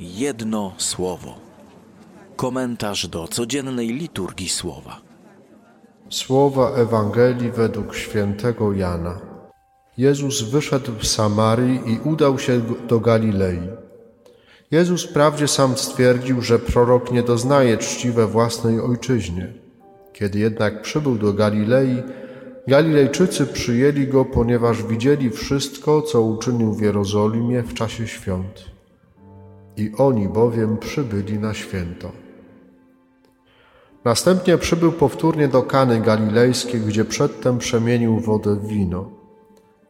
Jedno słowo. Komentarz do codziennej liturgii słowa. Słowa Ewangelii według świętego Jana. Jezus wyszedł z Samarii i udał się do Galilei. Jezus wprawdzie sam stwierdził, że prorok nie doznaje czci we własnej ojczyźnie. Kiedy jednak przybył do Galilei, Galilejczycy przyjęli go, ponieważ widzieli wszystko, co uczynił w Jerozolimie w czasie świąt. I oni bowiem przybyli na święto. Następnie przybył powtórnie do Kany Galilejskiej, gdzie przedtem przemienił wodę w wino.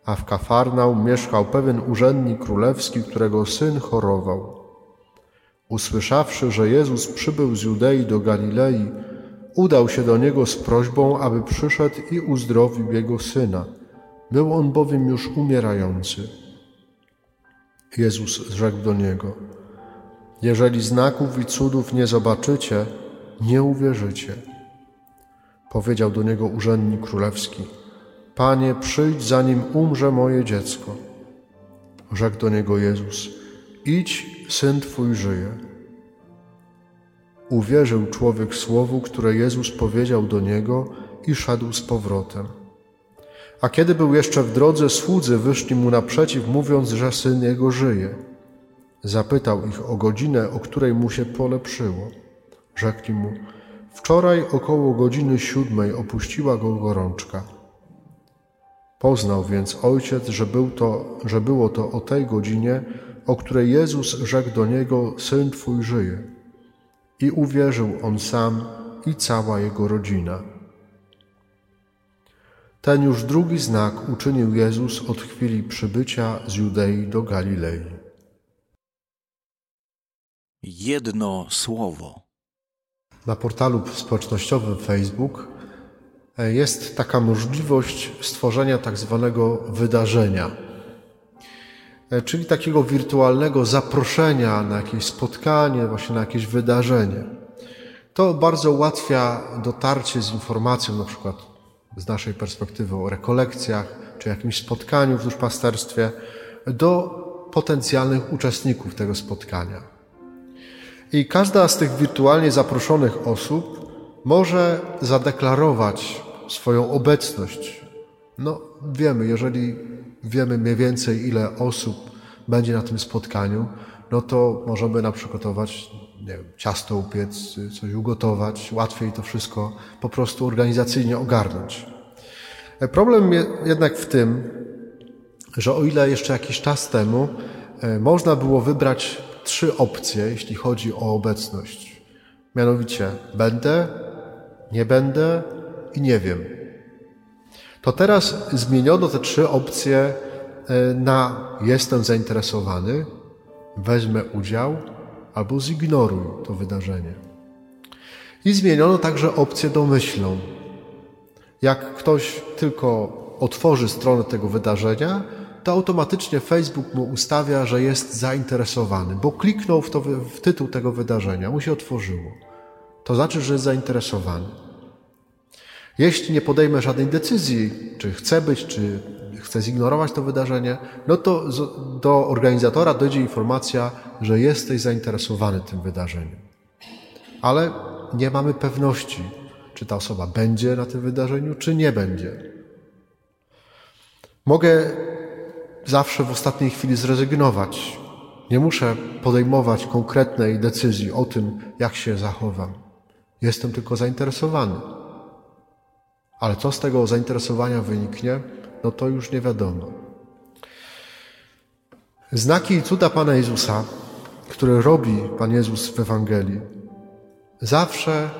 A w Kafarnaum mieszkał pewien urzędnik królewski, którego syn chorował. Usłyszawszy, że Jezus przybył z Judei do Galilei, udał się do niego z prośbą, aby przyszedł i uzdrowił jego syna. Był on bowiem już umierający. Jezus rzekł do niego: Jeżeli znaków i cudów nie zobaczycie, nie uwierzycie. Powiedział do niego urzędnik królewski: Panie, przyjdź, zanim umrze moje dziecko. Rzekł do niego Jezus: Idź, syn twój żyje. Uwierzył człowiek słowu, które Jezus powiedział do niego i szedł z powrotem. A kiedy był jeszcze w drodze, słudzy wyszli mu naprzeciw, mówiąc, że syn jego żyje. Zapytał ich o godzinę, o której mu się polepszyło. Rzekli mu, wczoraj około godziny siódmej opuściła go gorączka. Poznał więc ojciec, że, był to, że było to o tej godzinie, o której Jezus rzekł do niego: Syn twój żyje. I uwierzył on sam i cała jego rodzina. Ten już drugi znak uczynił Jezus od chwili przybycia z Judei do Galilei. Jedno słowo. Na portalu społecznościowym Facebook e, jest taka możliwość stworzenia tak zwanego wydarzenia, e, czyli takiego wirtualnego zaproszenia na jakieś spotkanie, właśnie na jakieś wydarzenie. To bardzo ułatwia dotarcie z informacją, na przykład z naszej perspektywy o rekolekcjach czy jakimś spotkaniu w duszpasterstwie, do potencjalnych uczestników tego spotkania. I każda z tych wirtualnie zaproszonych osób może zadeklarować swoją obecność. No, wiemy, jeżeli wiemy mniej więcej, ile osób będzie na tym spotkaniu, no to możemy na przygotować nie wiem, ciasto upiec, coś ugotować, łatwiej to wszystko po prostu organizacyjnie ogarnąć. Problem jednak w tym, że o ile jeszcze jakiś czas temu e, można było wybrać trzy opcje, jeśli chodzi o obecność. Mianowicie będę, nie będę i nie wiem. To teraz zmieniono te trzy opcje e, na jestem zainteresowany, wezmę udział albo zignoruj to wydarzenie. I zmieniono także opcję domyślną. Jak ktoś tylko otworzy stronę tego wydarzenia, to automatycznie Facebook mu ustawia, że jest zainteresowany, bo kliknął w, to, w tytuł tego wydarzenia, mu się otworzyło. To znaczy, że jest zainteresowany. Jeśli nie podejmę żadnej decyzji, czy chce być, czy chce zignorować to wydarzenie, no to do organizatora dojdzie informacja, że jesteś zainteresowany tym wydarzeniem. Ale nie mamy pewności, czy ta osoba będzie na tym wydarzeniu, czy nie będzie. Mogę zawsze w ostatniej chwili zrezygnować. Nie muszę podejmować konkretnej decyzji o tym, jak się zachowam. Jestem tylko zainteresowany. Ale co z tego zainteresowania wyniknie, no to już nie wiadomo. Znaki i cuda Pana Jezusa, które robi Pan Jezus w Ewangelii, zawsze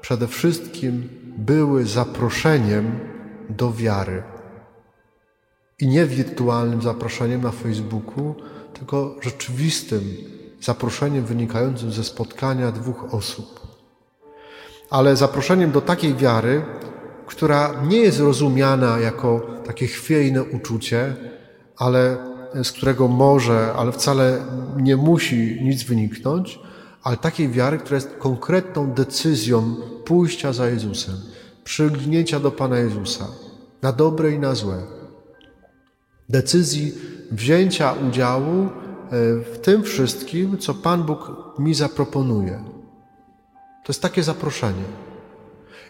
przede wszystkim były zaproszeniem do wiary. I nie wirtualnym zaproszeniem na Facebooku, tylko rzeczywistym zaproszeniem wynikającym ze spotkania dwóch osób. Ale zaproszeniem do takiej wiary, która nie jest rozumiana jako takie chwiejne uczucie, ale z którego może, ale wcale nie musi nic wyniknąć, ale takiej wiary, która jest konkretną decyzją pójścia za Jezusem, przylgnięcia do Pana Jezusa, na dobre i na złe decyzji wzięcia udziału w tym wszystkim, co Pan Bóg mi zaproponuje. To jest takie zaproszenie.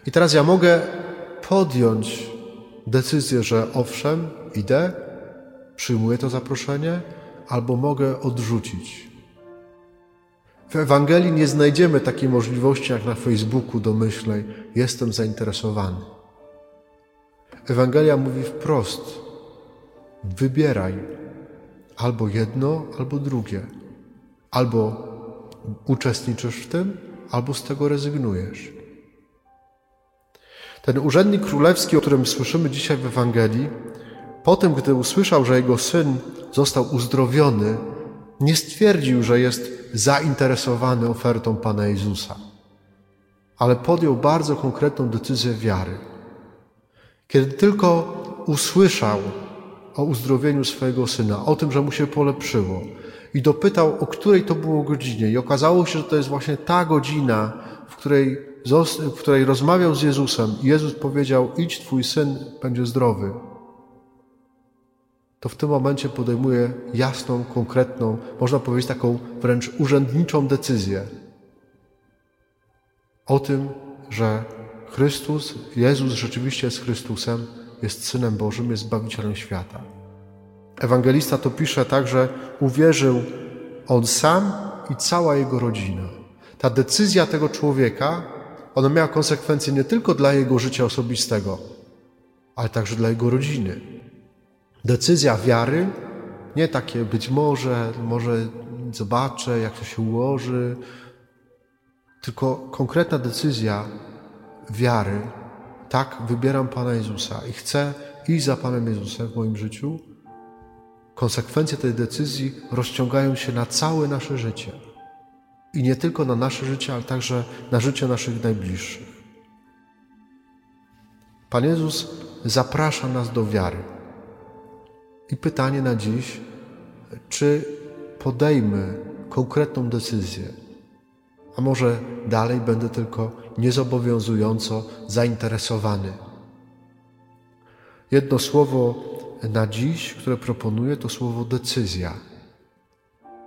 I teraz ja mogę podjąć decyzję, że owszem, idę, przyjmuję to zaproszenie, albo mogę odrzucić. W Ewangelii nie znajdziemy takiej możliwości jak na Facebooku domyślnej: jestem zainteresowany. Ewangelia mówi wprost: wybieraj albo jedno, albo drugie. Albo uczestniczysz w tym, albo z tego rezygnujesz. Ten urzędnik królewski, o którym słyszymy dzisiaj w Ewangelii, po tym, gdy usłyszał, że jego syn został uzdrowiony, nie stwierdził, że jest zainteresowany ofertą Pana Jezusa, ale podjął bardzo konkretną decyzję wiary. Kiedy tylko usłyszał o uzdrowieniu swojego syna, o tym, że mu się polepszyło, i dopytał, o której to było godzinie, i okazało się, że to jest właśnie ta godzina, w której, w której rozmawiał z Jezusem, i Jezus powiedział: Idź, twój syn będzie zdrowy. To w tym momencie podejmuje jasną, konkretną, można powiedzieć taką wręcz urzędniczą decyzję o tym, że Chrystus, Jezus rzeczywiście jest Chrystusem, jest Synem Bożym, jest Zbawicielem świata. Ewangelista to pisze tak, że uwierzył on sam i cała jego rodzina. Ta decyzja tego człowieka, ona miała konsekwencje nie tylko dla jego życia osobistego, ale także dla jego rodziny. Decyzja wiary, nie takie być może, może zobaczę, jak to się ułoży, tylko konkretna decyzja wiary. Tak, wybieram Pana Jezusa i chcę iść za Panem Jezusem w moim życiu. Konsekwencje tej decyzji rozciągają się na całe nasze życie. I nie tylko na nasze życie, ale także na życie naszych najbliższych. Pan Jezus zaprasza nas do wiary. I pytanie na dziś, czy podejmę konkretną decyzję, a może dalej będę tylko niezobowiązująco zainteresowany. Jedno słowo na dziś, które proponuję, to słowo decyzja.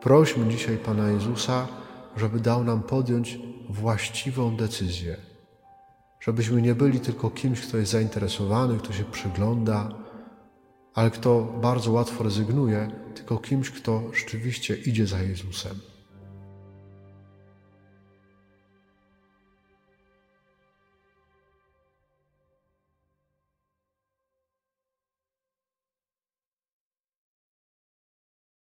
Prośmy dzisiaj Pana Jezusa, żeby dał nam podjąć właściwą decyzję. Żebyśmy nie byli tylko kimś, kto jest zainteresowany, kto się przygląda, ale kto bardzo łatwo rezygnuje, tylko kimś, kto rzeczywiście idzie za Jezusem.